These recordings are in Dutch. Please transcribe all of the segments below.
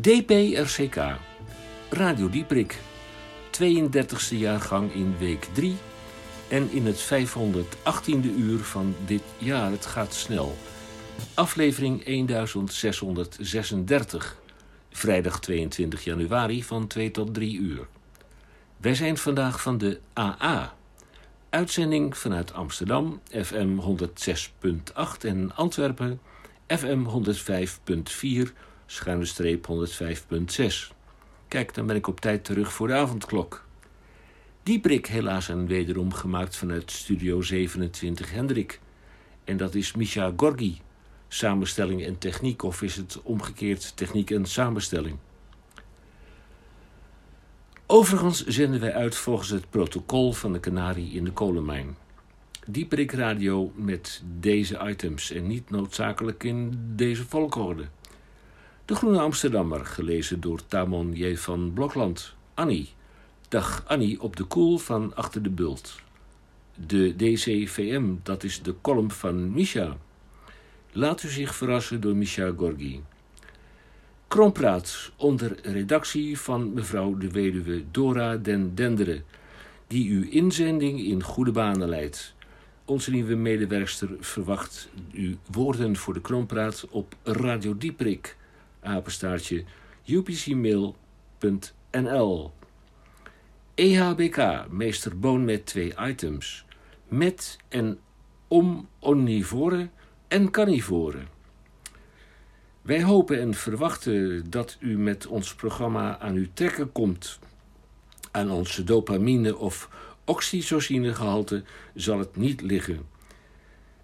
DPRCK, Radio Dieprik, 32e jaargang in week 3 en in het 518e uur van dit jaar. Het gaat snel. Aflevering 1636, vrijdag 22 januari van 2 tot 3 uur. Wij zijn vandaag van de AA. Uitzending vanuit Amsterdam, FM 106.8 en Antwerpen, FM 105.4 schuine streep 105.6. Kijk, dan ben ik op tijd terug voor de avondklok. Die prik helaas en wederom gemaakt vanuit Studio 27 Hendrik. En dat is Misha Gorgi. Samenstelling en techniek, of is het omgekeerd techniek en samenstelling? Overigens zenden wij uit volgens het protocol van de Canarie in de kolenmijn. Dieprik Radio met deze items en niet noodzakelijk in deze volgorde. De Groene Amsterdammer, gelezen door Tamon J. van Blokland. Annie. Dag Annie op de koel van Achter de Bult. De DCVM, dat is de column van Misha. Laat u zich verrassen door Misha Gorgi. Krompraat onder redactie van mevrouw de weduwe Dora den Dendere, die uw inzending in goede banen leidt. Onze nieuwe medewerkster verwacht uw woorden voor de Krompraat op Radio Dieprik apenstaartje upcmail.nl EHBK, meester Boon met twee items. Met en om omnivoren en carnivoren. Wij hopen en verwachten dat u met ons programma aan uw trekken komt. Aan onze dopamine of oxytocinegehalte zal het niet liggen.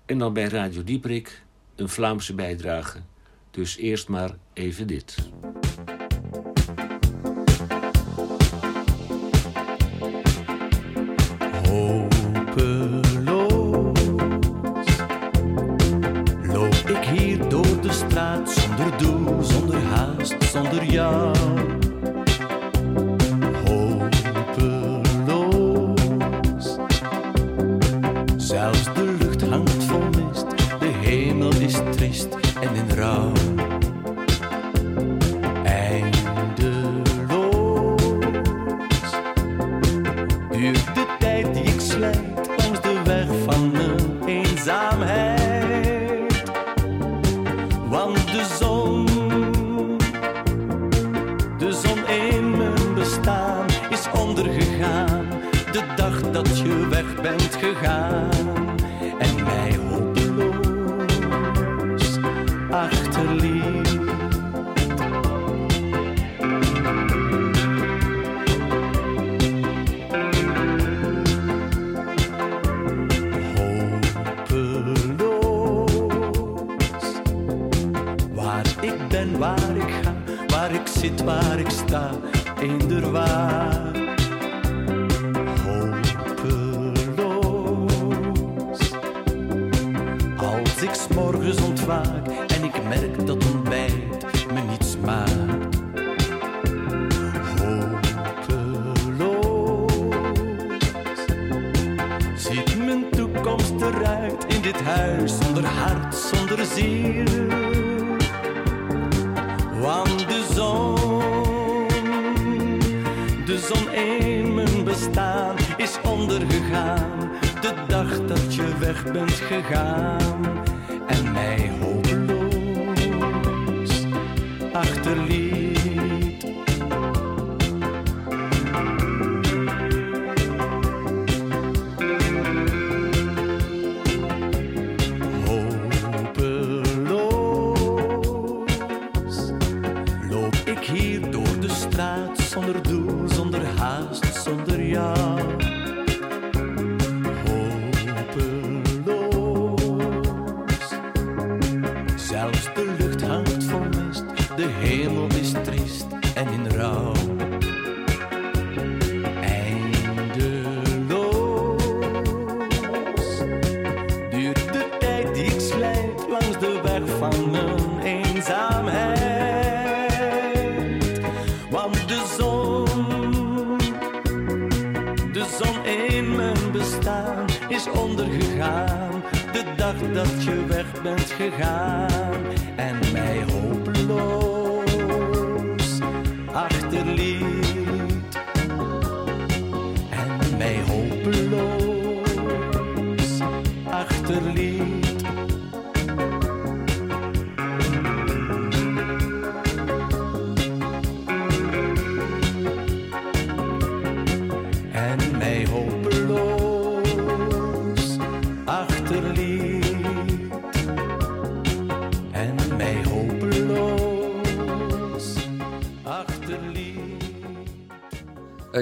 En dan bij Radio Dieprik een Vlaamse bijdrage dus eerst maar even dit.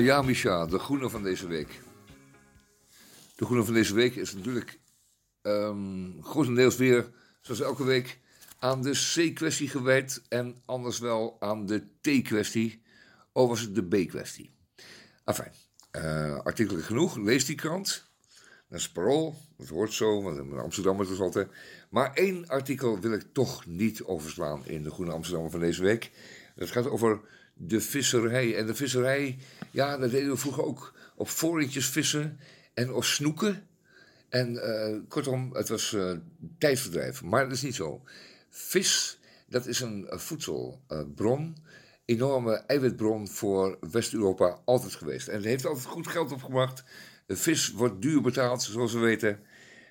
Ja, Micha, de groene van deze week. De groene van deze week is natuurlijk ehm grotendeels weer, zoals elke week, aan de C-kwestie gewijd en anders wel aan de T-kwestie, of was het de B-kwestie. Enfin, eh artikelen genoeg, lees die krant. Dat is parool, dat hoort zo, want in Amsterdam is het altijd. Maar één artikel wil ik toch niet overslaan in de Groene Amsterdam van deze week. Dat gaat over de visserij. En de visserij, ja, dat deden we vroeger ook op voorrietjes vissen en op snoeken. En eh, kortom, het was eh, tijdverdrijf. Maar dat is niet zo. Vis, dat is een eh, voedselbron. enorme eiwitbron voor West-Europa altijd geweest. En het heeft altijd goed geld opgebracht. Vis wordt duur betaald, zoals we weten.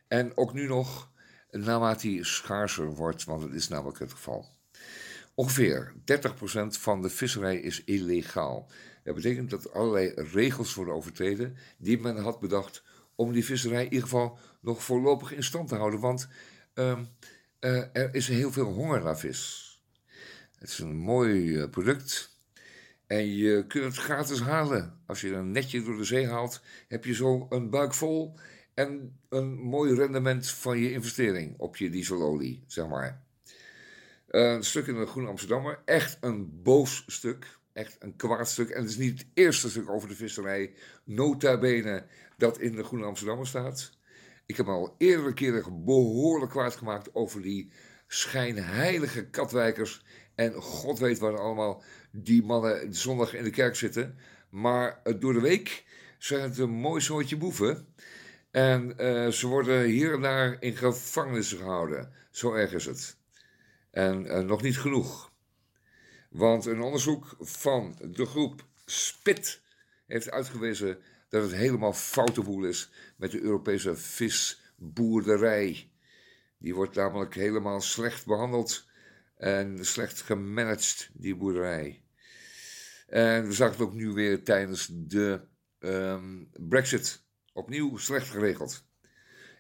En ook nu nog, naarmate die schaarser wordt, want dat is namelijk het geval. Ongeveer 30% van de visserij is illegaal. Dat betekent dat allerlei regels worden overtreden die men had bedacht om die visserij in ieder geval nog voorlopig in stand te houden. Want ehm, eh, er is heel veel honger naar vis. Het is een mooi eh, product. En je kunt het gratis halen. Als je een netje door de zee haalt, heb je zo een buik vol en een mooi rendement van je investering op je dieselolie, zeg maar. Eh, een stuk in de Groene Amsterdammer. Echt een boos stuk. Echt een kwaad stuk. En het is niet het eerste stuk over de visserij, nota bene, dat in de Groene Amsterdammer staat. Ik heb me al eerdere keren behoorlijk kwaad gemaakt over die schijnheilige katwijkers. En god weet waar allemaal die mannen zondag in de kerk zitten. Maar eh, door de week zijn het een mooi soortje boeven. En eh, ze worden hier en daar in gevangenissen gehouden. Zo erg is het. En eh, nog niet genoeg. Want een onderzoek van de groep SPIT heeft uitgewezen dat het helemaal foute boel is met de Europese visboerderij. Die wordt namelijk helemaal slecht behandeld en slecht gemanaged, die boerderij. En we zagen het ook nu weer tijdens de ehm, Brexit. Opnieuw slecht geregeld.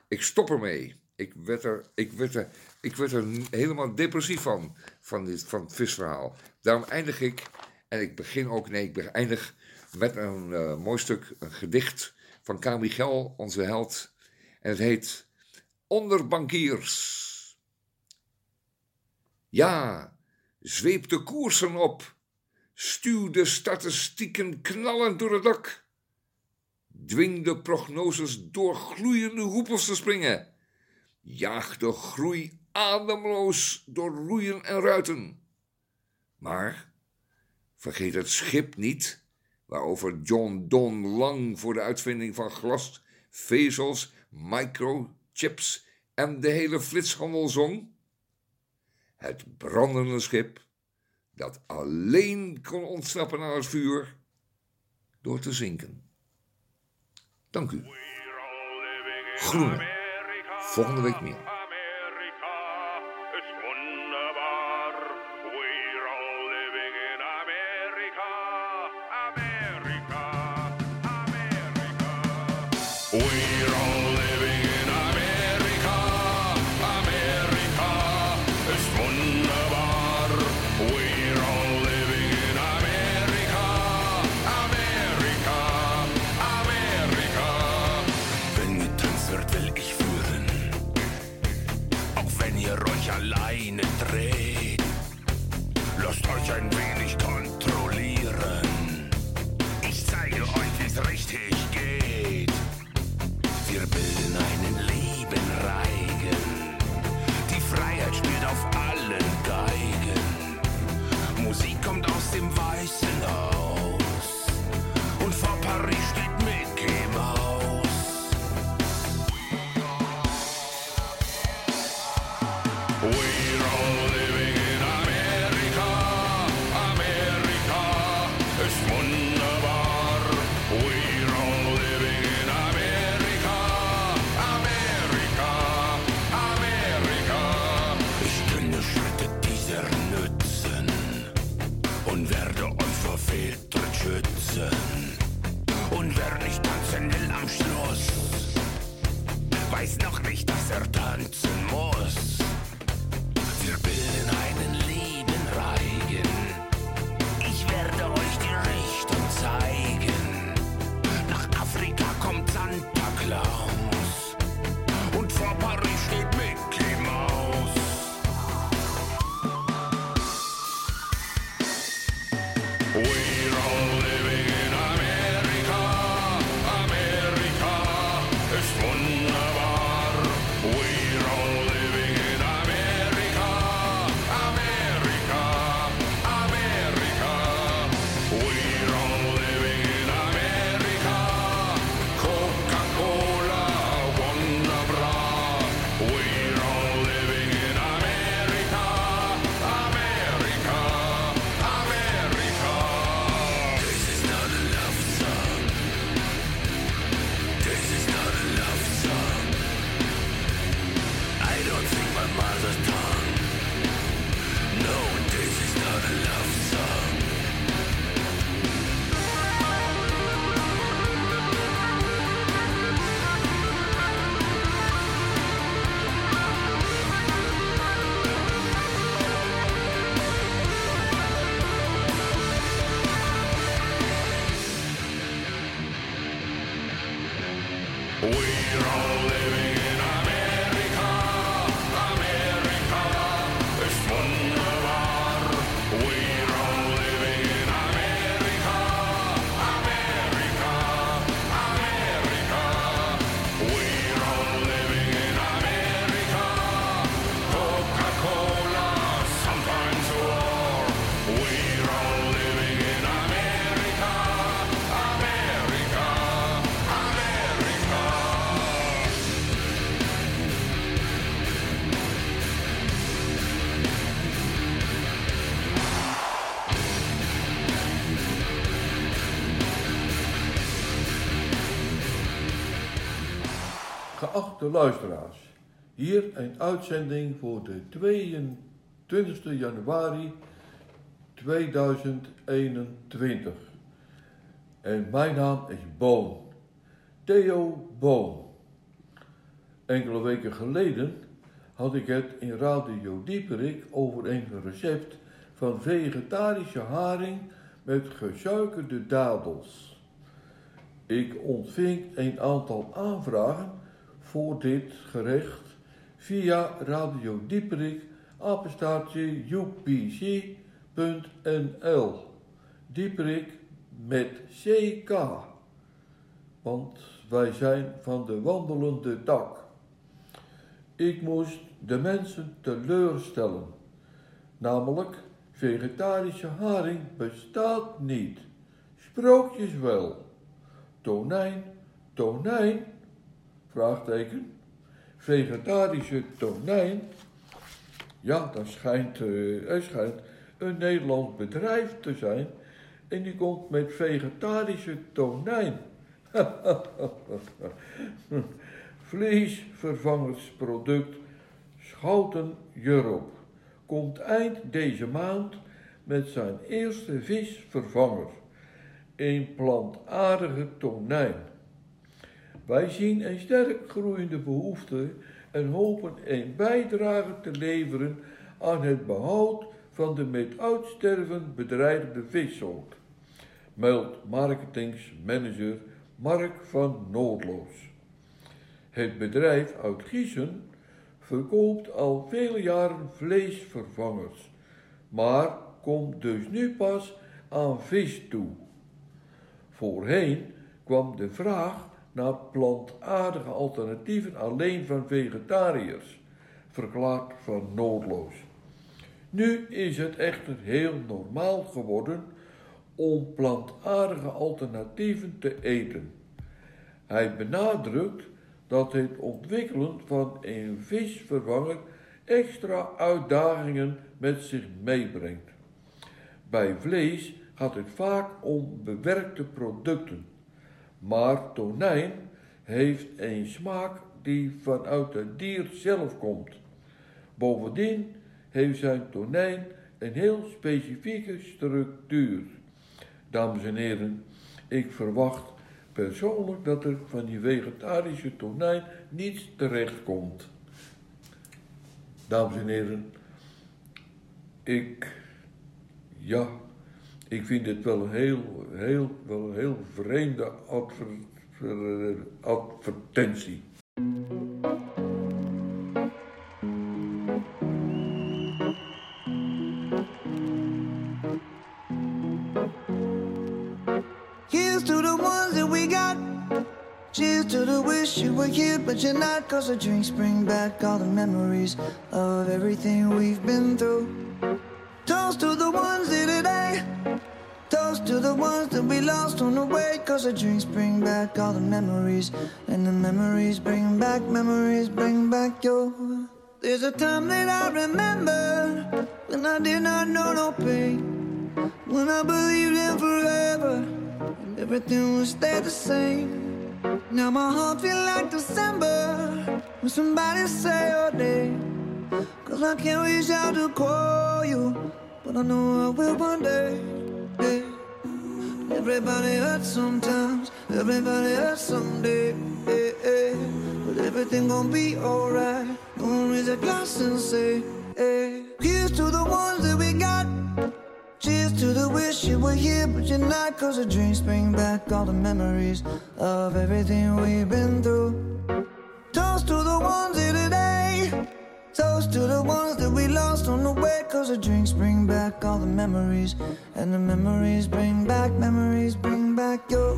Ik stop ermee. Ik werd er, ik werd er, ik werd er helemaal depressief van, van, dit, van het visverhaal. Daarom eindig ik, en ik begin ook, nee, ik eindig met een eh, mooi stuk, een gedicht van K. Michel, onze held. En het heet Onderbankiers. Ja, zweep de koersen op. Stuw de statistieken knallend door het dak. Dwing de prognoses door gloeiende hoepels te springen jaagt de groei ademloos door roeien en ruiten. Maar vergeet het schip niet, waarover John Don lang voor de uitvinding van glas, vezels, microchips en de hele flitshandel zong. Het brandende schip dat alleen kon ontsnappen aan het vuur door te zinken. Dank u. Groene. Volgende week meer. geachte luisteraars, hier een uitzending voor de 22 januari 2021. En mijn naam is Boon, Theo Boon. Enkele weken geleden had ik het in Radio Dieperik over een recept van vegetarische haring met gesuikerde dadels. Ik ontving een aantal aanvragen voor dit gerecht via Radio Dieperik, apenstaartje upc.nl. Dieperik met CK, want wij zijn van de wandelende dak. Ik moest de mensen teleurstellen, namelijk vegetarische haring bestaat niet. Sprookjes wel. Tonijn, tonijn, Vraagteken. Vegetarische tonijn. Ja, dat schijnt, hij eh, schijnt een Nederlands bedrijf te zijn. En die komt met vegetarische tonijn. Vleesvervangersproduct Schouten Europe komt eind deze maand met zijn eerste visvervanger. Een plantaardige tonijn. Wij zien een sterk groeiende behoefte en hopen een bijdrage te leveren aan het behoud van de met uitsterven bedreigde vissoort. Meldt marketingsmanager Mark van Noordloos. Het bedrijf uit Giezen verkoopt al vele jaren vleesvervangers, maar komt dus nu pas aan vis toe. Voorheen kwam de vraag naar plantaardige alternatieven alleen van vegetariërs, verklaart van noodloos. Nu is het echter heel normaal geworden om plantaardige alternatieven te eten. Hij benadrukt dat het ontwikkelen van een visvervanger extra uitdagingen met zich meebrengt. Bij vlees gaat het vaak om bewerkte producten, maar tonijn heeft een smaak die vanuit het dier zelf komt. Bovendien heeft zijn tonijn een heel specifieke structuur. Dames en heren, ik verwacht persoonlijk dat er van die vegetarische tonijn niets terecht komt. Dames en heren, ik, ja, ik vind het wel heel, heel, wel heel vreemde adver, advertentie. Here's to the ones that we got. Cheers to the wish you were here, but you're not. Cause the drinks bring back all the memories of everything we've been through. Toast to the ones to the ones that we lost on the way. Cause the drinks bring back all the memories. And the memories bring back, memories bring back your. There's a time that I remember when I did not know no pain. When I believed in forever and everything would stay the same. Now my heart feel like December when somebody say your name. Cause I can't reach out to call you, but I know I will one day. Yeah. Everybody hurts sometimes, everybody hurts someday. Yeah, yeah. But everything gon' be alright. Gonna raise a glass and say, hey. Here's to the ones that we got. Cheers to the wish you were here, but you're not. Cause the drinks bring back all the memories of everything we've been through. Toast to the ones here today. Toast to the ones that we lost on the way. Cause the drinks bring back all the memories. And the memories bring back, memories bring back your.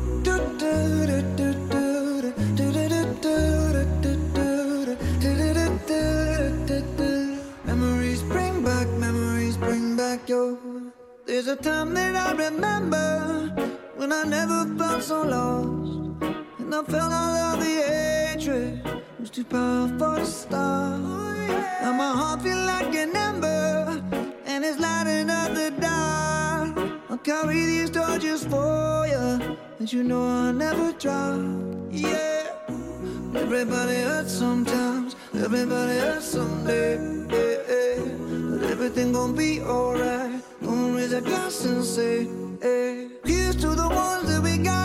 Memories bring back, memories bring back your. There's a time that I remember when I never felt so lost. And I felt all of the hatred was too powerful to stop. Now my heart feel like an ember and it's lighting up the dark. I'll carry these torches for you, and you know I'll never drop. Yeah. Everybody hurts sometimes, everybody hurts someday. Yeah, yeah. But everything gon' be alright. Gonna raise a glass and say, hey. Here's to the ones that we got.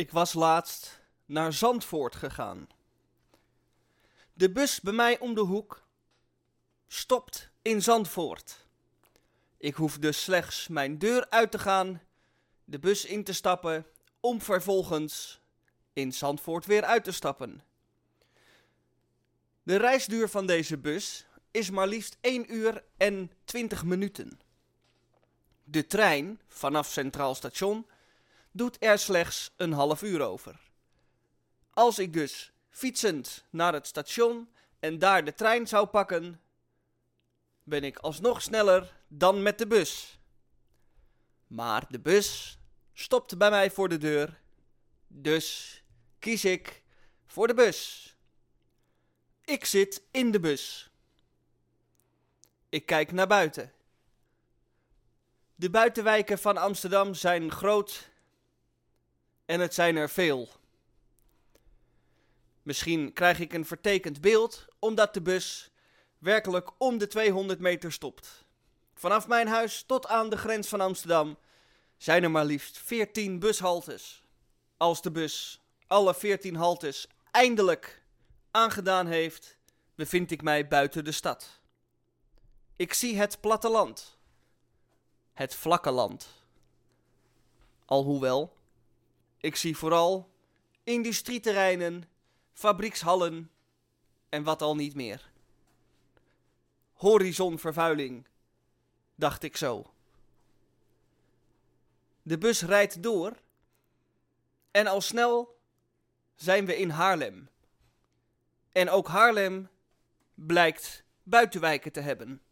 Ik was laatst naar Zandvoort gegaan. De bus bij mij om de hoek stopt in Zandvoort. Ik hoef dus slechts mijn deur uit te gaan, de bus in te stappen, om vervolgens in Zandvoort weer uit te stappen. De reisduur van deze bus is maar liefst 1 uur en 20 minuten. De trein vanaf Centraal Station doet er slechts een half uur over. Als ik dus fietsend naar het station en daar de trein zou pakken, ben ik alsnog sneller dan met de bus. Maar de bus stopt bij mij voor de deur, dus kies ik voor de bus. Ik zit in de bus. Ik kijk naar buiten. De buitenwijken van Amsterdam zijn groot en het zijn er veel. Misschien krijg ik een vertekend beeld omdat de bus werkelijk om de 200 meter stopt. Vanaf mijn huis tot aan de grens van Amsterdam zijn er maar liefst 14 bushaltes. Als de bus alle 14 haltes eindelijk aangedaan heeft, bevind ik mij buiten de stad. Ik zie het platteland. Het vlakke land. Alhoewel, ik zie vooral industrieterreinen, fabriekshallen en wat al niet meer. Horizonvervuiling, dacht ik zo. De bus rijdt door en al snel zijn we in Haarlem. En ook Haarlem blijkt buitenwijken te hebben.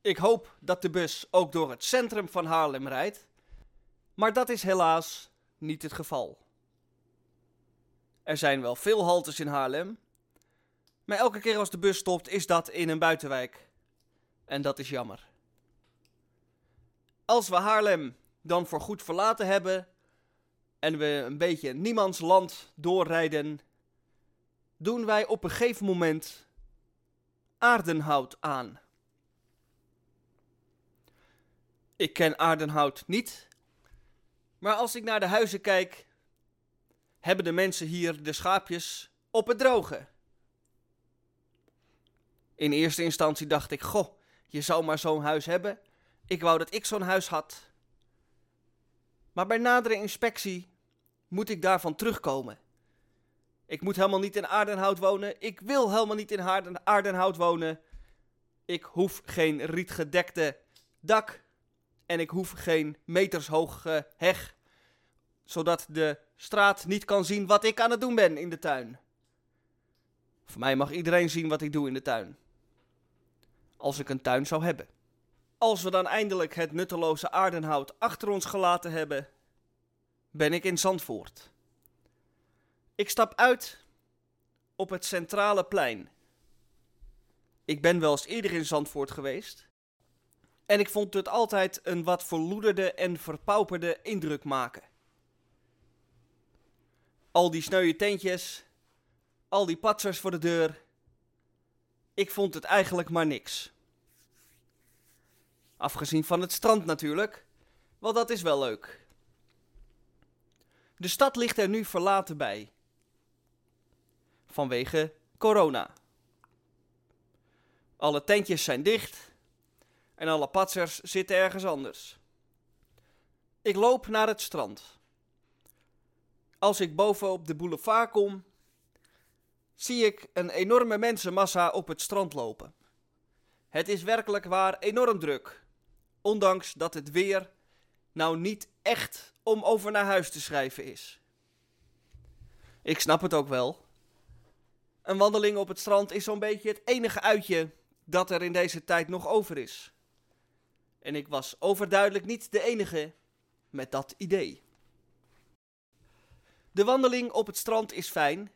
Ik hoop dat de bus ook door het centrum van Haarlem rijdt, maar dat is helaas niet het geval. Er zijn wel veel haltes in Haarlem, maar elke keer als de bus stopt is dat in een buitenwijk. En dat is jammer. Als we Haarlem dan voor goed verlaten hebben en we een beetje niemands land doorrijden, doen wij op een gegeven moment Aardenhout aan. Ik ken Aardenhout niet, maar als ik naar de huizen kijk, hebben de mensen hier de schaapjes op het droge. In eerste instantie dacht ik, goh, je zou maar zo'n huis hebben. Ik wou dat ik zo'n huis had. Maar bij nadere inspectie moet ik daarvan terugkomen. Ik moet helemaal niet in Aardenhout wonen. Ik wil helemaal niet in Aarden, Aardenhout wonen. Ik hoef geen rietgedekte dak. En ik hoef geen metershoge heg. Zodat de straat niet kan zien wat ik aan het doen ben in de tuin. Voor mij mag iedereen zien wat ik doe in de tuin. Als ik een tuin zou hebben. Als we dan eindelijk het nutteloze aardenhout achter ons gelaten hebben, ben ik in Zandvoort. Ik stap uit op het centrale plein. Ik ben wel eens eerder in Zandvoort geweest. En ik vond het altijd een wat verloederde en verpauperde indruk maken. Al die sneuwe tentjes, al die patsers voor de deur. Ik vond het eigenlijk maar niks. Afgezien van het strand natuurlijk, want dat is wel leuk. De stad ligt er nu verlaten bij. Vanwege corona. Alle tentjes zijn dicht en alle patsers zitten ergens anders. Ik loop naar het strand. Als ik boven op de boulevard kom, zie ik een enorme mensenmassa op het strand lopen. Het is werkelijk waar enorm druk, ondanks dat het weer nou niet echt om over naar huis te schrijven is. Ik snap het ook wel. Een wandeling op het strand is zo'n beetje het enige uitje dat er in deze tijd nog over is. En ik was overduidelijk niet de enige met dat idee. De wandeling op het strand is fijn.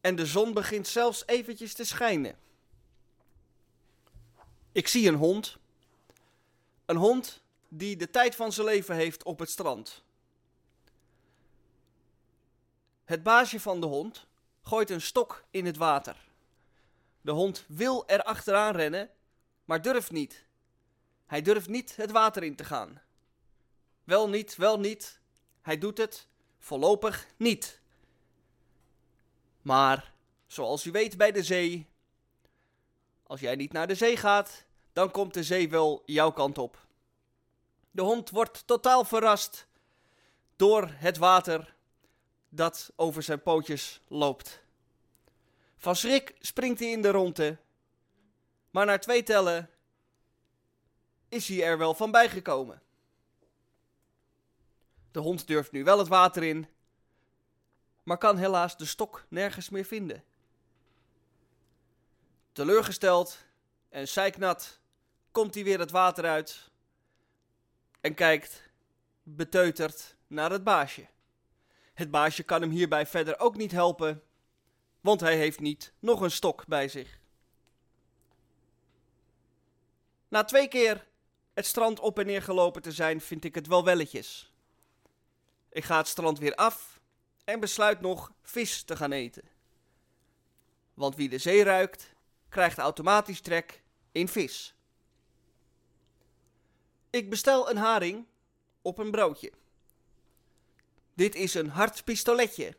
En de zon begint zelfs eventjes te schijnen. Ik zie een hond. Een hond die de tijd van zijn leven heeft op het strand. Het baasje van de hond gooit een stok in het water. De hond wil er achteraan rennen, maar durft niet. Hij durft niet het water in te gaan. Wel niet, wel niet. Hij doet het, Voorlopig niet. Maar, zoals u weet bij de zee, als jij niet naar de zee gaat, dan komt de zee wel jouw kant op. De hond wordt totaal verrast door het water dat over zijn pootjes loopt. Van schrik springt hij in de ronde, maar na twee tellen is hij er wel van bijgekomen. De hond durft nu wel het water in, maar kan helaas de stok nergens meer vinden. Teleurgesteld en zeiknat komt hij weer het water uit en kijkt beteuterd naar het baasje. Het baasje kan hem hierbij verder ook niet helpen, want hij heeft niet nog een stok bij zich. Na twee keer het strand op en neer gelopen te zijn, vind ik het wel welletjes. Ik ga het strand weer af en besluit nog vis te gaan eten. Want wie de zee ruikt, krijgt automatisch trek in vis. Ik bestel een haring op een broodje. Dit is een hard pistoletje.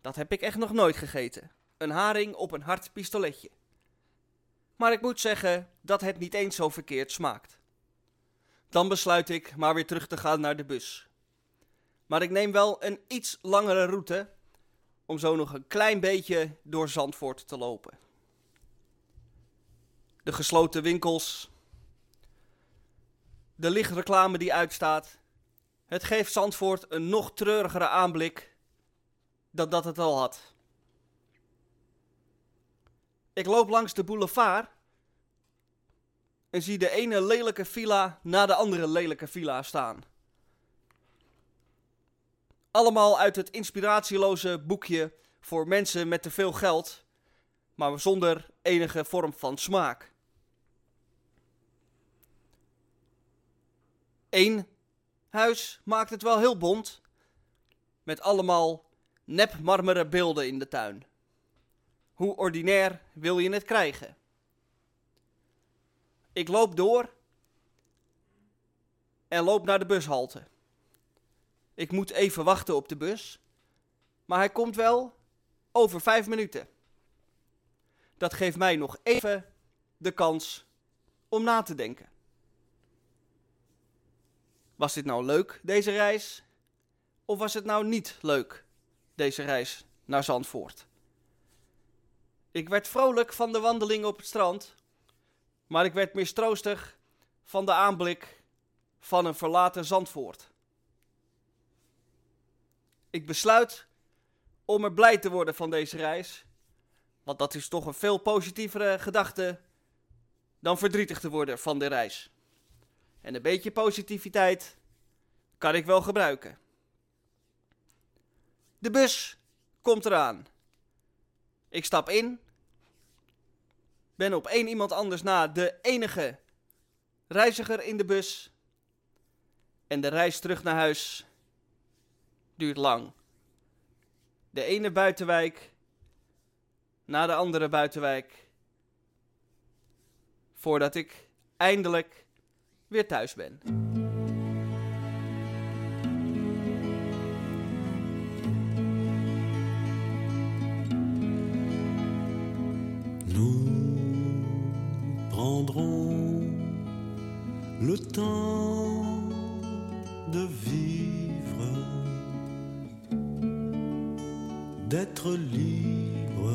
Dat heb ik echt nog nooit gegeten. Een haring op een hard pistoletje. Maar ik moet zeggen dat het niet eens zo verkeerd smaakt. Dan besluit ik maar weer terug te gaan naar de bus. Maar ik neem wel een iets langere route om zo nog een klein beetje door Zandvoort te lopen. De gesloten winkels, de lichtreclame die uitstaat, het geeft Zandvoort een nog treurigere aanblik dan dat het al had. Ik loop langs de boulevard en zie de ene lelijke villa na de andere lelijke villa staan. Allemaal uit het inspiratieloze boekje voor mensen met te veel geld, maar zonder enige vorm van smaak. Eén huis maakt het wel heel bont, met allemaal nepmarmeren beelden in de tuin. Hoe ordinair wil je het krijgen? Ik loop door en loop naar de bushalte. Ik moet even wachten op de bus, maar hij komt wel over vijf minuten. Dat geeft mij nog even de kans om na te denken. Was dit nou leuk, deze reis? Of was het nou niet leuk, deze reis naar Zandvoort? Ik werd vrolijk van de wandeling op het strand, maar ik werd mistroostig van de aanblik van een verlaten Zandvoort. Ik besluit om er blij te worden van deze reis, want dat is toch een veel positievere gedachte dan verdrietig te worden van de reis. En een beetje positiviteit kan ik wel gebruiken. De bus komt eraan. Ik stap in. Ben op één iemand anders na de enige reiziger in de bus. En de reis terug naar huis duurt lang. De ene buitenwijk na de andere buitenwijk. Voordat ik eindelijk weer thuis ben. Temps de vivre, d'être libre,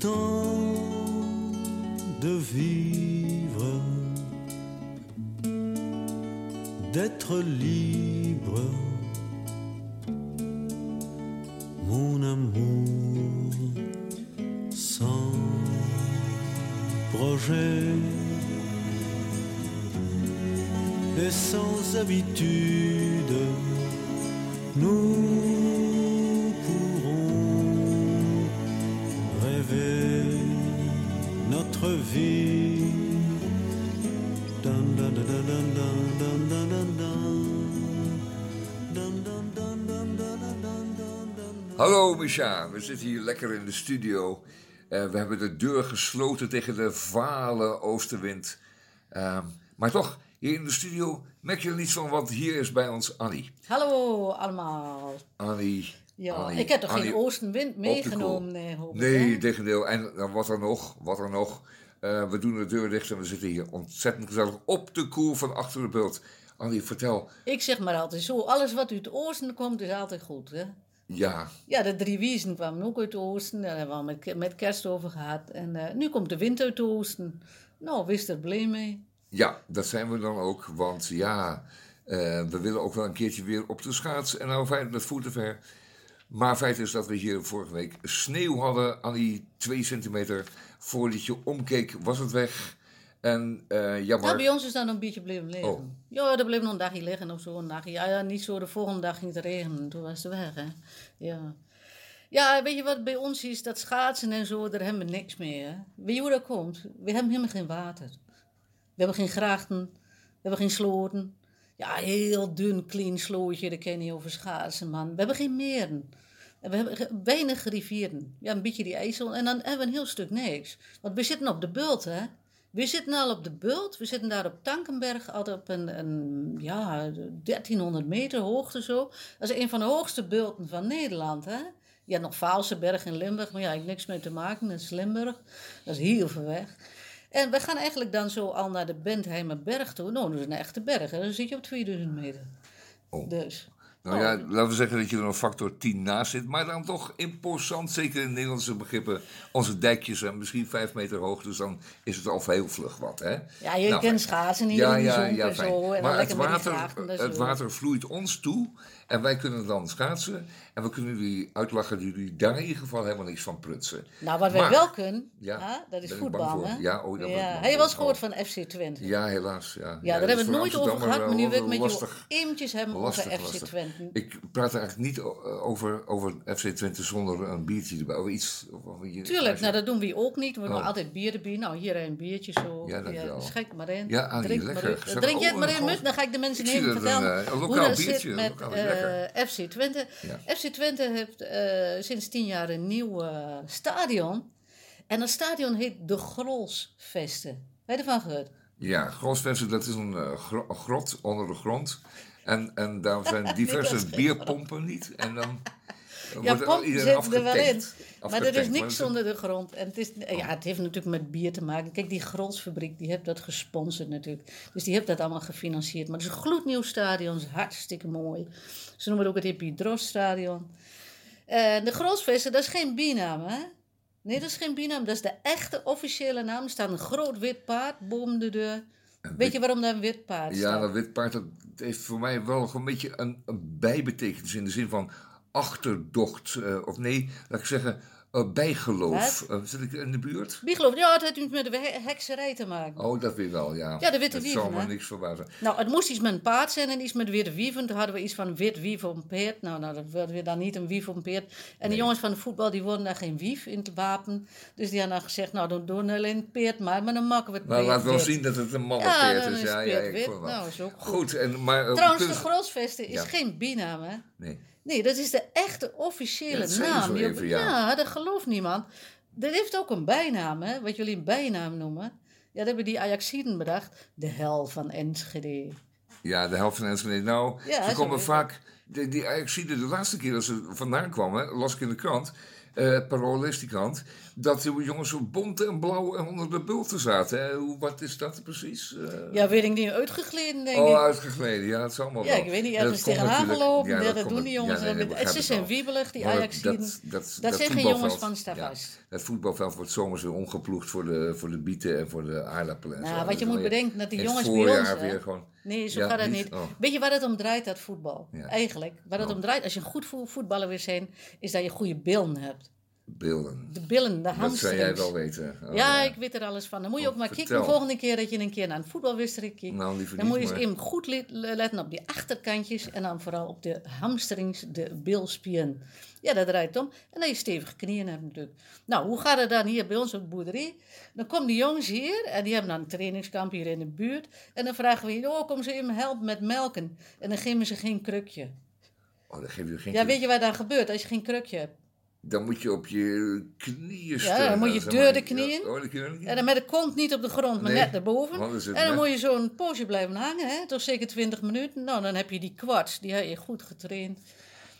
temps de vivre, d'être libre, we zitten hier lekker in de studio. Eh, we hebben de deur gesloten tegen de vale oostenwind. Ehm, maar toch, hier in de studio merk je er niets van, want hier is bij ons Annie. Hallo allemaal. Annie. Ja, Annie, ik heb toch Annie geen oostenwind meegenomen? Nee, hoop ik, Nee, tegendeel. En dan wat er nog, wat er nog. Eh, we doen de deur dicht en we zitten hier ontzettend gezellig op de koel van achter de bult. Annie, vertel. Ik zeg maar altijd zo, alles wat uit het oosten komt is altijd goed. Hè? Ja, Ja, de drie wiezen kwamen ook uit het oosten. Daar hebben we al met, met kerst over gehad. En eh, nu komt de wind uit het oosten. Nou, wist er blij mee. Ja, dat zijn we dan ook. Want ja, eh, we willen ook wel een keertje weer op de schaats. En nou feit met voeten ver. Maar feit is dat we hier vorige week sneeuw hadden. aan die 2 centimeter. Voordat je omkeek was het weg. En jammer. Nou, bij ons is dan een beetje blijven liggen. Oh. Ja, er bleef nog een dagje liggen of zo. Een dagje. Ja, ja, niet zo. De volgende dag ging het regenen. Toen was het weg, hè. Ja. Ja, weet je wat bij ons is? Dat schaatsen en zo, daar hebben we niks mee, hè. Weet je hoe dat komt? We hebben helemaal geen water. We hebben geen grachten. We hebben geen sloten. Ja, heel dun, clean slootje, daar ken je niet over schaatsen, man. We hebben geen meren. En we hebben weinig rivieren. Ja, een beetje die IJssel. En dan hebben we een heel stuk niks. Want we zitten op de bult, hè. We zitten al op de bult. We zitten daar op Tankenberg, altijd op een, een ja, 1300 meter hoogte zo. Dat is een van de hoogste bulten van Nederland, hè. Je hebt nog Vaalseberg in Limburg, maar ja, ik heb niks mee te maken. Dat is Limburg. Dat is heel ver weg. En we gaan eigenlijk dan zo al naar de Bentheimerberg toe. Nou, dat is een echte berg, hè. Dan zit je op 2000 meter. Oh. Dus. Nou ja, laten we zeggen dat je er een factor 10 naast zit. Maar dan toch imposant, zeker in Nederlandse begrippen. Onze dijkjes zijn misschien 5 meter hoog. Dus dan is het al heel vlug wat, hè? Ja, je Nou, kent fijn. schaatsen hier Ja, in ja, zon ja, zo. En maar het water, het water vloeit ons toe. En wij kunnen dan schaatsen. En we kunnen jullie uitlachen dat jullie daar in ieder geval helemaal niks van prutsen. Nou, wat wij Maar- wel kunnen, Ja, dat is voetbal, hè? Ja, oh, Heb je wel eens gehoord van FC Twente? Ja, helaas. Ja, Ja, daar dat hebben we het nooit over gehad, maar nu wil ik met je lastig. eventjes hebben Lastig, over FC. Twente. Ik praat eigenlijk niet eh, over, over FC Twente zonder een biertje erbij. Of iets. Of, je- Tuurlijk, nou dat doen we ook niet. We doen Oh. altijd bier erbij. Nou, hier een biertje zo. Ja, dankjewel. Schenk maar in. Ja, Annie, Drink maar lekker. in. Gezellig. Drink je het maar in. Dan ga ik de mensen dat vertellen een, eh, lokaal dat biertje, eh. FC Twente. Ja. FC Twente heeft eh, sinds tien jaar een nieuw eh, stadion. En dat stadion heet de Grolsvesten. Heb je ervan gehoord? Ja, Grosvesten, dat is een gro- een grot onder de grond. En, en daar zijn diverse bierpompen niet. En dan Ja, zitten er wel in. Maar er is niks maar onder de grond. En het, is, ja, het heeft natuurlijk met bier te maken. Kijk, die Grolsfabriek, die heeft dat gesponsord natuurlijk. Dus die heeft dat allemaal gefinancierd. Maar het is een gloednieuw stadion, het is hartstikke mooi. Ze noemen het ook het Epidros-stadion. En de Grolsvesten, dat is geen binaam, hè? Nee, dat is geen binaam. Dat is de echte officiële naam. Er staat een groot wit paard boven de deur. Weet je waarom daar een wit paard Ja, staat? dat wit paard dat heeft voor mij wel een beetje een, een bijbetekenis. In de zin van achterdocht. eh, of nee, laat ik zeggen, Eh, bijgeloof. Eh, zit ik in de buurt? Biegeloof, ja, het heeft iets met de he- hekserij te maken. Oh, dat weer wel, ja. Ja, de witte Dat wieven, zal me niks verbazen. Nou, het moest iets met een paard zijn en iets met witte wieven. Toen hadden we iets van wit wief op een peert. Nou, nou dat wilden we dan niet een wief op een peert. En de jongens van de voetbal, die wilden daar geen wief in het wapen. Dus die hadden dan gezegd, nou, dan doen we alleen peert maar. Maar dan maken we het Maar peert laat wel zien dat het een mannenpeert dan is. Ja, ja, peert ik wit. Nou, is ook goed. Goed, en, maar... Trouwens, de Grolsvesten is Ja. geen bijnaam, hè? Nee. Nee, dat is de echte officiële Ja, naam. Die even, ja. dat gelooft niemand. Dat heeft ook een bijnaam, hè? Wat jullie een bijnaam noemen. Ja, dat hebben die Ajaxiden bedacht. De hel van Enschede. Ja, de helft van Enschede. Nou, Ja, ze komen vaak... De, die Ajaxide, de laatste keer dat ze vandaan kwamen, las ik in de krant... eh Parool die krant... dat de jongens zo bont en blauw en onder de bulten zaten. Hè? Hoe, wat is dat precies? Eh, Ja, weet ik niet, uitgegleden, denk oh, ik. uitgegleden. Ja, het zal allemaal Ja, wel. ik weet niet, ergens dat komt tegenaan gelopen. ja, Ja, dat dat doen die jongens. ja, nee, wel. dat Het zijn wel. wiebelig, die Ajaxiden. Dat, dat, Dat zijn geen jongens van Stavast. Het voetbalveld wordt zomers weer omgeploegd voor de, voor de bieten en voor de aardappelen. en Nou, zo. wat je moet bedenken, dat die jongens bij ons, hè? weer gewoon... Nee, zo gaat het niet? Oh. Weet je waar het om draait, dat voetbal? Eigenlijk. Waar het Oh. om draait, als je een goed vo- voetballer wil zijn, is dat je goede billen hebt. Beelden. De billen, de Dat hamstrings. zou jij wel weten. Oh, ja, ik weet er alles van. Dan moet je Oh, ook maar vertel. kijken de volgende keer dat je een keer naar een voetbalwedstrijd kijkt. Nou, liever dan moet je eens even goed le- letten op die achterkantjes en dan vooral op de hamstrings, de bilspieren. Ja, dat draait om. En dat je stevige knieën hebt natuurlijk. Nou, hoe gaat het dan hier bij ons op de boerderij? Dan komen die jongens hier en die hebben dan een trainingskamp hier in de buurt. En dan vragen we, oh, kom ze even helpen met melken. En dan geven ze geen krukje. Oh, dan geef je geen Ja, weet je wat daar gebeurt als je geen krukje hebt? Dan moet je op je knieën Ja, staan. dan moet je door maar. de knieën. Ja, oh, de knieën. En dan met de kont niet op de grond, maar Nee, net erboven. En dan net- moet je zo'n poosje blijven hangen, hè? toch zeker 20 minuten. Nou, dan heb je die kwarts, die heb je goed getraind.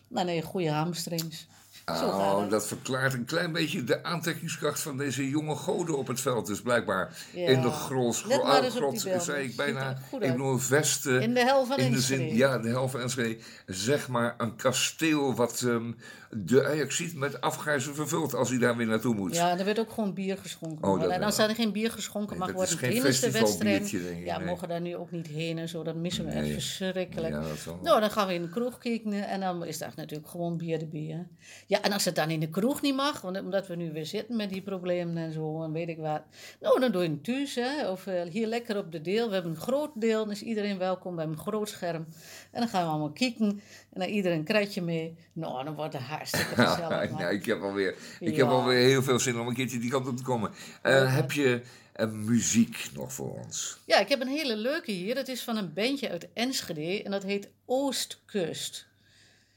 Dan heb je goede hamstrings. Oh, dat verklaart een klein beetje de aantrekkingskracht van deze jonge goden op het veld. Dus blijkbaar Ja. in de grots, die beelden. zei ik bijna. bedoel, vesten. In de hel van in de Enschede. zin, Ja, de hel van Enschede. Zeg maar een kasteel wat ehm, de Ajaxiet met afgrijzen vervult als hij daar weer naartoe moet. Ja, er werd ook gewoon bier geschonken. Oh, en als er geen bier geschonken Nee, mag worden tijdens de wedstrijd, ja, nee. mogen daar nu ook niet heen en zo. Dat missen we echt verschrikkelijk. Ja, nou, dan gaan we in de kroeg kijken en dan is daar natuurlijk gewoon bier erbij. Hè. Ja, en als het dan in de kroeg niet mag, want, omdat we nu weer zitten met die problemen en zo en weet ik wat. Nou, dan doe je het thuis, hè. Of eh, hier lekker op de deel. We hebben een groot deel, dan is iedereen welkom. We hebben een groot scherm. En dan gaan we allemaal kijken en dan iedereen een kratje mee. Nou, dan wordt het hartstikke gezellig. Ja, ik heb alweer, ik Ja. heb alweer heel veel zin om een keertje die kant op te komen. Eh, heb je eh, muziek nog voor ons? Ja, ik heb een hele leuke hier. Dat is van een bandje uit Enschede en dat heet Oostkust.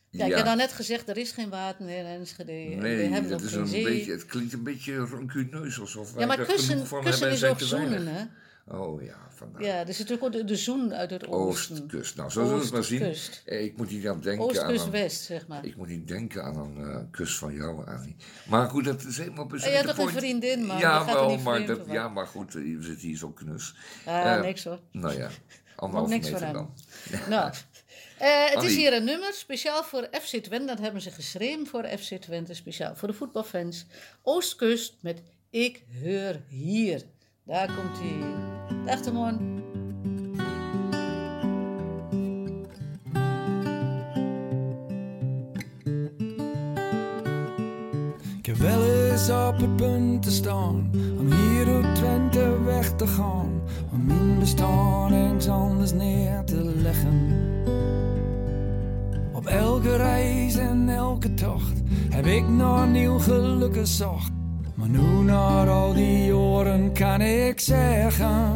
Ja, ik heb nou net gezegd, er is geen water in Enschede. Nee, dat is een zee. beetje, het klinkt een beetje rancuneus, alsof wij ja, maar kussen, kussen is ook zoenen, hè? Oh ja, vandaar. Ja, er zit natuurlijk ook de, de zoen uit het oosten. Oostkust. Nou, zo zullen we het maar zien. Oostkust. Eh, Ik moet niet aan denken aan een, Oostkust-West, zeg maar. ik moet niet denken aan een eh, kus van jou, Annie. Maar goed, dat is helemaal besmet. je hebt toch een vriendin, man? Ja, wel, niet maar, dat, ja, maar goed, eh, we zitten hier zo knus. Ah, Eh, niks hoor. Nou ja, Ook anderhalve niks meter van dan. Nou, eh, het is hier een nummer speciaal voor FC Twente. Dat hebben ze geschreven voor FC Twente, speciaal voor de voetbalfans. Oostkust met Ik Heur Hier. Daar komt hij. Dag Timon. Ik heb wel eens op het punt te staan om hier door Twente weg te gaan. Om mijn bestaan ergens anders neer te leggen. Op elke reis en elke tocht heb ik naar nieuw geluk gezocht. Maar nu na al die jaren kan ik zeggen.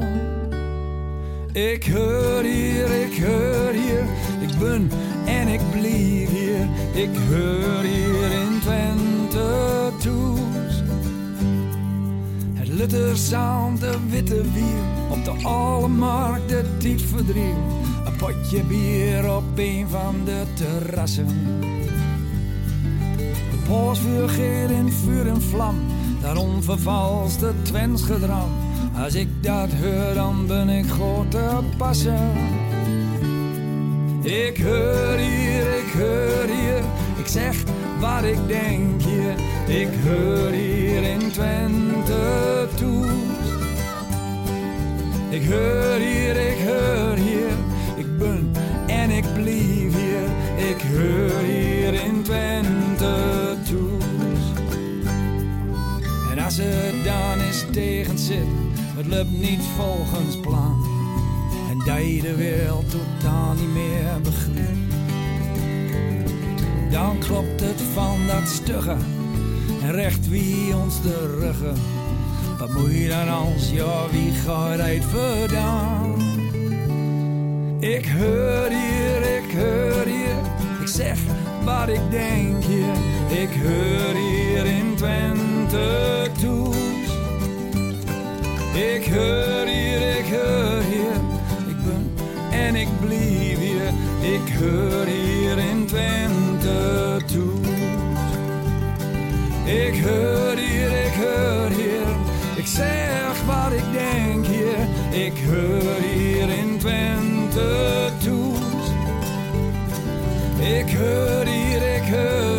Ik hoor hier, ik hoor hier, ik ben en ik blijf hier. Ik hoor hier in Twente toes. Het lutterzand, de witte wier, op de alle markt de tijd verdriet. Een potje bier op een van de terrassen. Een polsvuur geer in vuur en vlam, daarom vervalste Twents gedram. Als ik dat hoor, dan ben ik goed te passen. Ik hoor hier, ik hoor hier, ik zeg wat ik denk hier. Ik hoor hier in Twente toe. Ik hoor hier, ik hoor hier, ik ben en ik blijf hier. Ik hoor hier in Twente het loopt niet volgens plan. En dat je de wereld totaal niet meer begrijpt. Dan klopt het van dat stugge en recht wie ons de ruggen. Wat moet je dan als, ja, wie gaat uit vandaan? Ik hoor hier, ik hoor hier, ik zeg wat ik denk hier. Ik hoor hier in Twente toes. Ik hoor hier, ik hoor hier, ik ben en ik blijf hier. Ik hoor hier in Twente toes. Ik hoor hier, ik hoor hier, ik zeg wat ik denk hier. Ik hoor hier in Twente toes. Ik hoor hier, ik hoor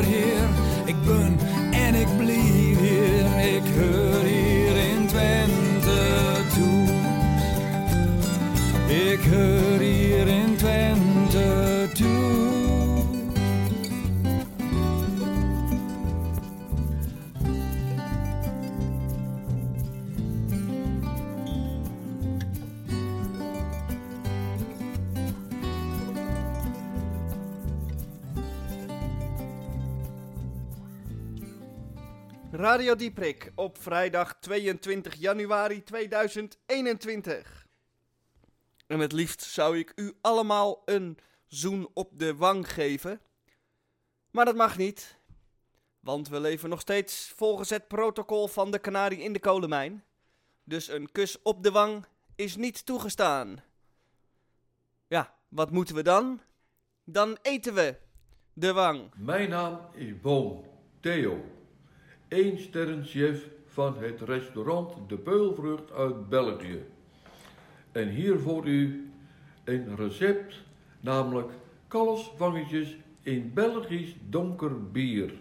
Radio Dieprik op vrijdag 22 januari 2021. En het liefst zou ik u allemaal een zoen op de wang geven. Maar dat mag niet. Want we leven nog steeds volgens het protocol van de kanarie in de kolenmijn. Dus een kus op de wang is niet toegestaan. Ja, wat moeten we dan? Dan eten we de wang. Mijn naam is Boom Theo, één sterrenchef van het restaurant De Peulvrucht uit België. En hier voor u een recept, namelijk kalfswangetjes in Belgisch donker bier.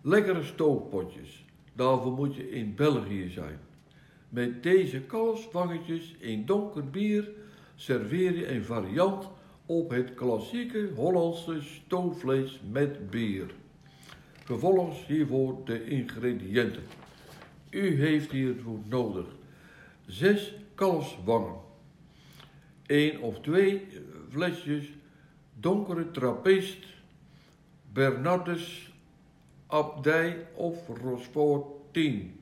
Lekkere stoofpotjes, daarvoor moet je in België zijn. Met deze kalfswangetjes in donker bier serveer je een variant op het klassieke Hollandse stoofvlees met bier. Vervolgens hiervoor de ingrediënten. U heeft hiervoor nodig 6 kalfswangen, 1 of 2 flesjes donkere trappist, Bernardus, Abdij of Rochefort 10.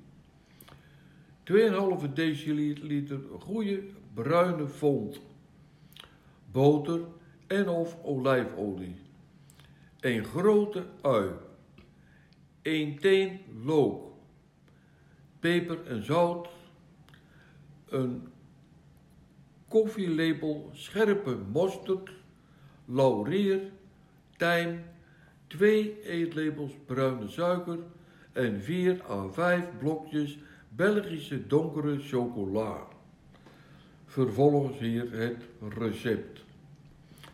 2,5 deciliter goede bruine fond, boter en of olijfolie, een grote ui, 1 teen look, peper en zout, een koffielepel scherpe mosterd, laurier, tijm, 2 eetlepels bruine suiker en 4 à 5 blokjes Belgische donkere chocola. Vervolgens hier het recept.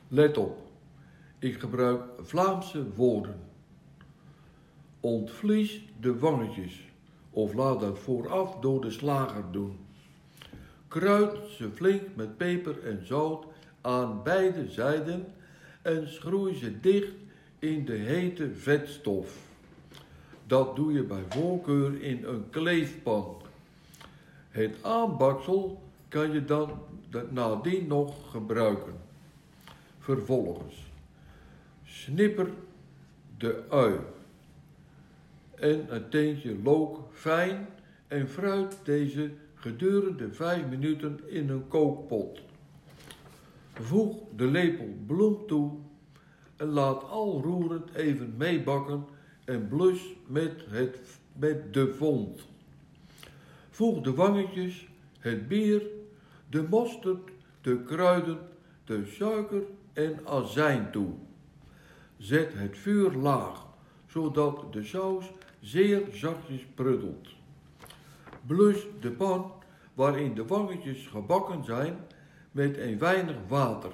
Let op, ik gebruik Vlaamse woorden. Ontvlies de wangetjes of laat dat vooraf door de slager doen. Kruid ze flink met peper en zout aan beide zijden en schroei ze dicht in de hete vetstof. Dat doe je bij voorkeur in een kleefpan. Het aanbaksel kan je dan nadien nog gebruiken. Vervolgens snipper de ui en een teentje look fijn en fruit deze gedurende 5 minuten in een kookpot. Voeg de lepel bloem toe en laat al roerend even meebakken en blus met, het, met de vond. Voeg de wangetjes, het bier, de mosterd, de kruiden, de suiker en azijn toe. Zet het vuur laag, zodat de saus zeer zachtjes pruttelt. Blus de pan waarin de wangetjes gebakken zijn met een weinig water.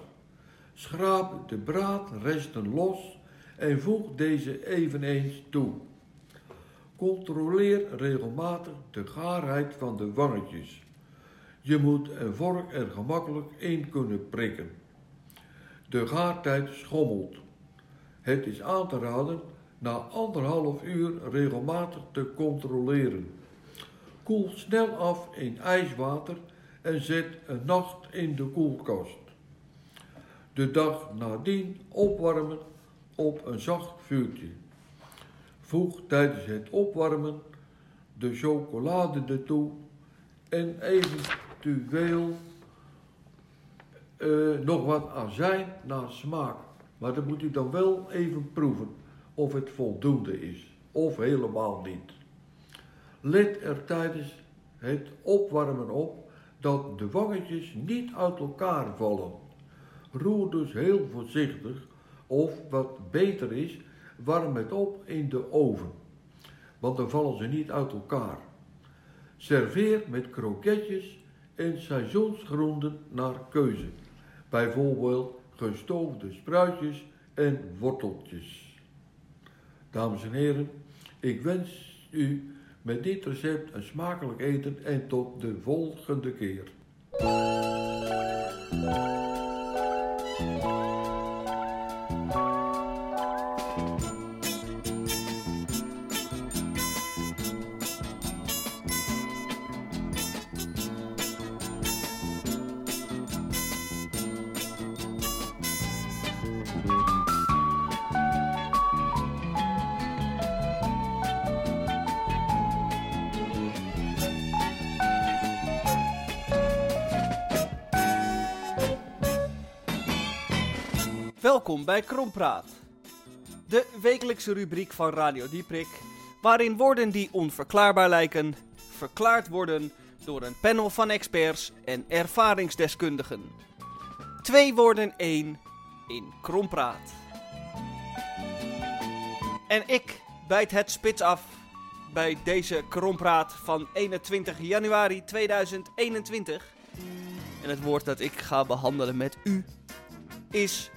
Schraap de braadresten los en voeg deze eveneens toe. Controleer regelmatig de gaarheid van de wangetjes. Je moet een vork er gemakkelijk in kunnen prikken. De gaartijd schommelt. Het is aan te raden na anderhalf uur regelmatig te controleren. Koel snel af in ijswater en zet een nacht in de koelkast. De dag nadien opwarmen op een zacht vuurtje. Voeg tijdens het opwarmen de chocolade ertoe en eventueel eh, nog wat azijn naar smaak. Maar dat moet u dan wel even proeven of het voldoende is of helemaal niet. Let er tijdens het opwarmen op dat de wangetjes niet uit elkaar vallen. Roer dus heel voorzichtig of wat beter is, warm het op in de oven. Want dan vallen ze niet uit elkaar. Serveer met kroketjes en seizoensgroenten naar keuze. Bijvoorbeeld gestoofde spruitjes en worteltjes. Dames en heren, ik wens u met dit recept een smakelijk eten en tot de volgende keer. Bij Krompraat, de wekelijkse rubriek van Radio Dieprik, waarin woorden die onverklaarbaar lijken, verklaard worden door een panel van experts en ervaringsdeskundigen. Twee woorden één in Krompraat. En ik bijt het spits af bij deze Krompraat van 21 januari 2021. En het woord dat ik ga behandelen met u is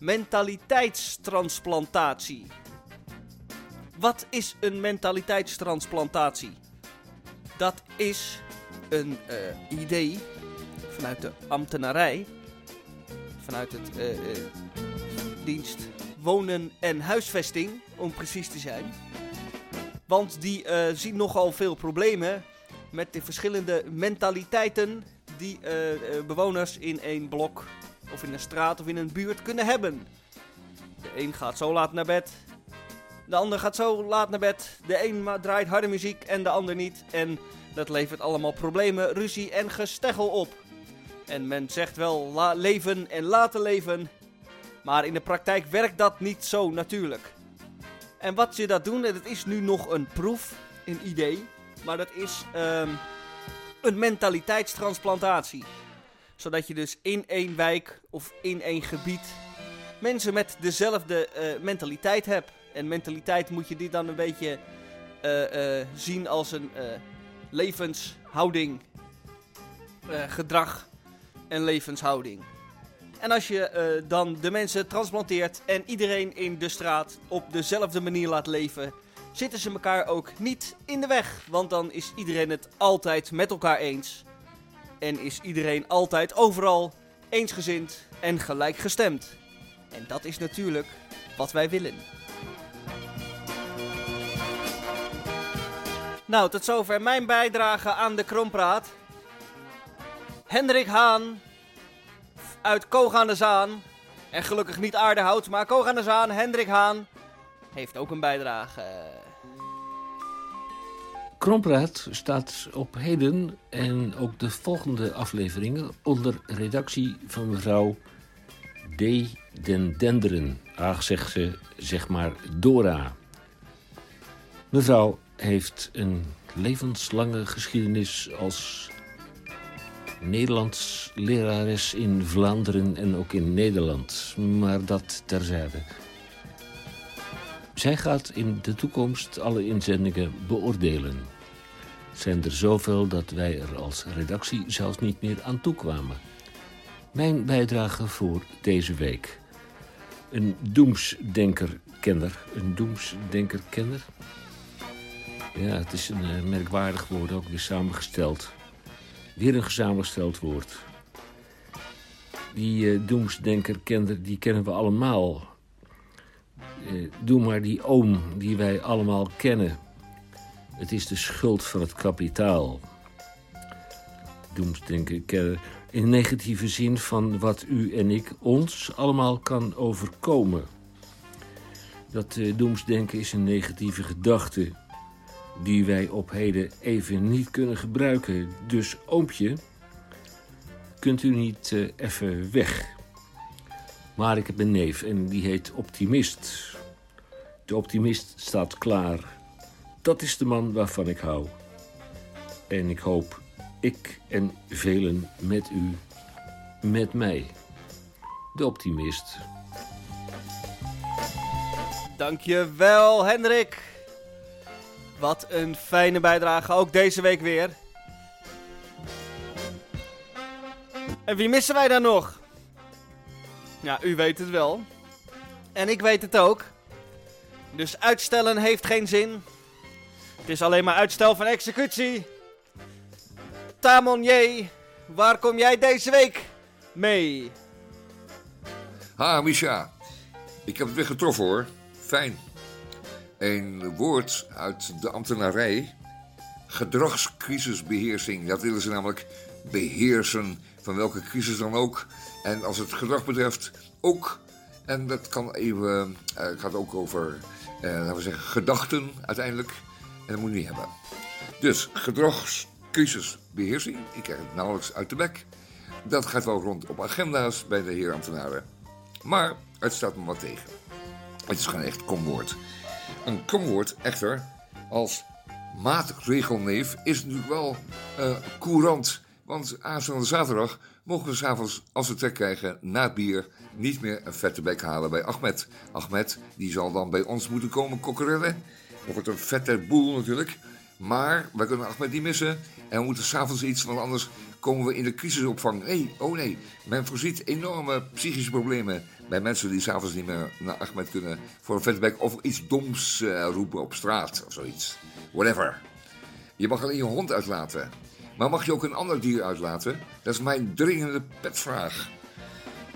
mentaliteitstransplantatie. Wat is een mentaliteitstransplantatie? Dat is een eh, idee vanuit de ambtenarij, vanuit het eh, eh, dienst wonen en huisvesting, om precies te zijn. Want die zien nogal veel problemen met de verschillende mentaliteiten die bewoners in één blok of in een straat of in een buurt kunnen hebben. De een gaat zo laat naar bed, de ander gaat zo laat naar bed, de een draait harde muziek en de ander niet. En dat levert allemaal problemen, ruzie en gesteggel op. En men zegt wel leven en laten leven, maar in de praktijk werkt dat niet zo natuurlijk. En wat ze dat doen, en het is nu nog een proef, een idee, maar dat is ehm, een mentaliteitstransplantatie. Zodat je dus in één wijk of in één gebied mensen met dezelfde eh, mentaliteit hebt. En mentaliteit moet je dit dan een beetje eh, eh, zien als een levenshouding, gedrag en levenshouding. En als je dan de mensen transplanteert en iedereen in de straat op dezelfde manier laat leven, zitten ze elkaar ook niet in de weg. Want dan is iedereen het altijd met elkaar eens. En is iedereen altijd overal eensgezind en gelijkgestemd. En dat is natuurlijk wat wij willen. Nou, tot zover mijn bijdrage aan de Krompraat. Hendrik Haan uit Koog aan de Zaan. En gelukkig niet Aardehout, maar Koog aan de Zaan, Hendrik Haan, heeft ook een bijdrage. Krompraat staat op heden en ook de volgende afleveringen onder redactie van mevrouw D. den Denderen. Ach, zegt ze, zeg maar Dora. Mevrouw heeft een levenslange geschiedenis als Nederlands lerares in Vlaanderen en ook in Nederland. Maar dat terzijde. Zij gaat in de toekomst alle inzendingen beoordelen. Zijn er zoveel dat wij er als redactie zelfs niet meer aan toekwamen. Mijn bijdrage voor deze week. Een doemsdenker-kenner. Een doemsdenker-kenner? Ja, het is een eh, merkwaardig woord, ook weer samengesteld. Weer een samengesteld woord. Die eh doemsdenker-kenner, die kennen we allemaal. Eh, doe maar die oom die wij allemaal kennen. Het is de schuld van het kapitaal. Doemsdenken kennen in negatieve zin van wat u en ik ons allemaal kan overkomen. Dat eh, doemsdenken is een negatieve gedachte die wij op heden even niet kunnen gebruiken. Dus oompje, kunt u niet eh, even weg? Maar ik heb een neef en die heet Optimist. De optimist staat klaar. Dat is de man waarvan ik hou. En ik hoop, ik en velen met u, met mij. De optimist. Dankjewel, Hendrik. Wat een fijne bijdrage, ook deze week weer. En wie missen wij dan nog? Ja, u weet het wel. En ik weet het ook. Dus uitstellen heeft geen zin. Het is alleen maar uitstel van executie. Tamon J, waar kom jij deze week mee? Ha, Misha. Ik heb het weer getroffen hoor. Fijn. Een woord uit de ambtenarij. Gedragscrisisbeheersing. Dat willen ze namelijk beheersen van welke crisis dan ook. En als het gedrag betreft ook. En dat kan even. eh, gaat ook over, eh, laten we zeggen, gedachten uiteindelijk. En dat moet je niet hebben. Dus gedragscrisisbeheersing. Ik krijg het nauwelijks uit de bek. Dat gaat wel rond op agenda's bij de heer ambtenaren. Maar het staat me wat tegen. Het is gewoon echt komwoord. Een komwoord echter als maatregelneef is natuurlijk wel eh, courant. Want aanstaande zaterdag mogen we s'avonds, als we trek krijgen, na het bier niet meer een vette bek halen bij Ahmed. Ahmed, die zal dan bij ons moeten komen kokkerellen. Dat wordt een vette boel natuurlijk. Maar wij kunnen Ahmed niet missen. En we moeten s'avonds iets, want anders komen we in de crisisopvang. Nee, oh nee, men voorziet enorme psychische problemen bij mensen die s'avonds niet meer naar Ahmed kunnen voor een vette bek of iets doms eh, roepen op straat of zoiets. Whatever. Je mag alleen je hond uitlaten. Maar mag je ook een ander dier uitlaten? Dat is mijn dringende petvraag.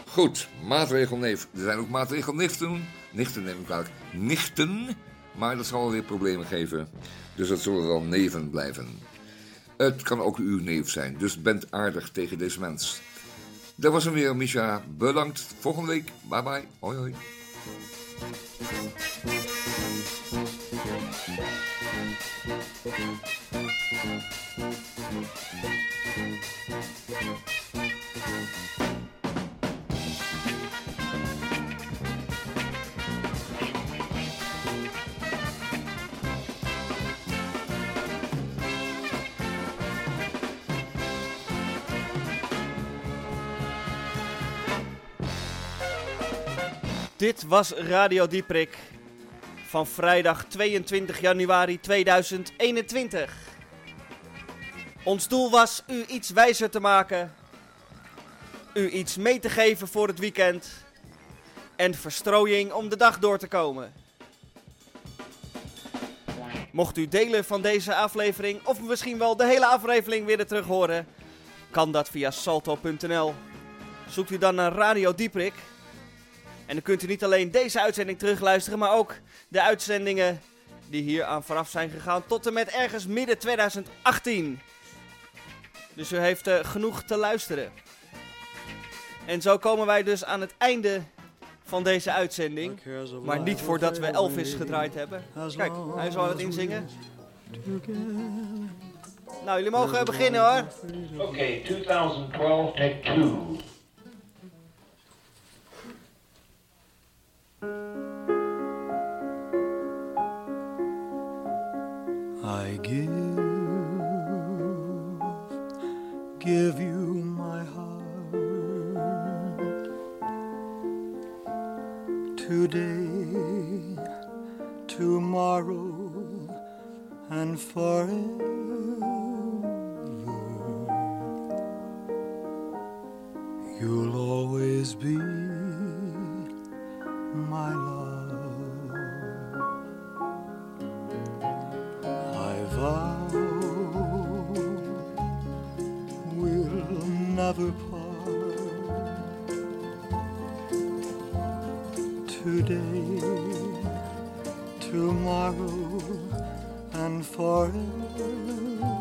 Goed, maatregelneef. Er zijn ook maatregelnichten. Nichten neem ik kwalijk. Nichten. Maar dat zal wel weer problemen geven. Dus dat zullen wel neven blijven. Het kan ook uw neef zijn. Dus bent aardig tegen deze mens. Dat was hem weer, Misha. Bedankt. Volgende week. Bye bye. Hoi hoi. Dit was Radio Dieprik van vrijdag 22 januari 2021. Ons doel was u iets wijzer te maken, u iets mee te geven voor het weekend en verstrooiing om de dag door te komen. Mocht u delen van deze aflevering of misschien wel de hele aflevering willen terug horen, kan dat via salto.nl. Zoekt u dan naar Radio Dieprik en dan kunt u niet alleen deze uitzending terugluisteren, maar ook de uitzendingen die hier aan vooraf zijn gegaan tot en met ergens midden 2018. Dus u heeft eh, genoeg te luisteren. En zo komen wij dus aan het einde van deze uitzending. Maar niet voordat we Elvis gedraaid hebben. Kijk, hij zal het inzingen. Nou, jullie mogen beginnen hoor. Okay, 2012, take two. I give, give you my heart today, tomorrow, and forever. You'll always be my love. I vow we'll never part. Today, tomorrow, and forever.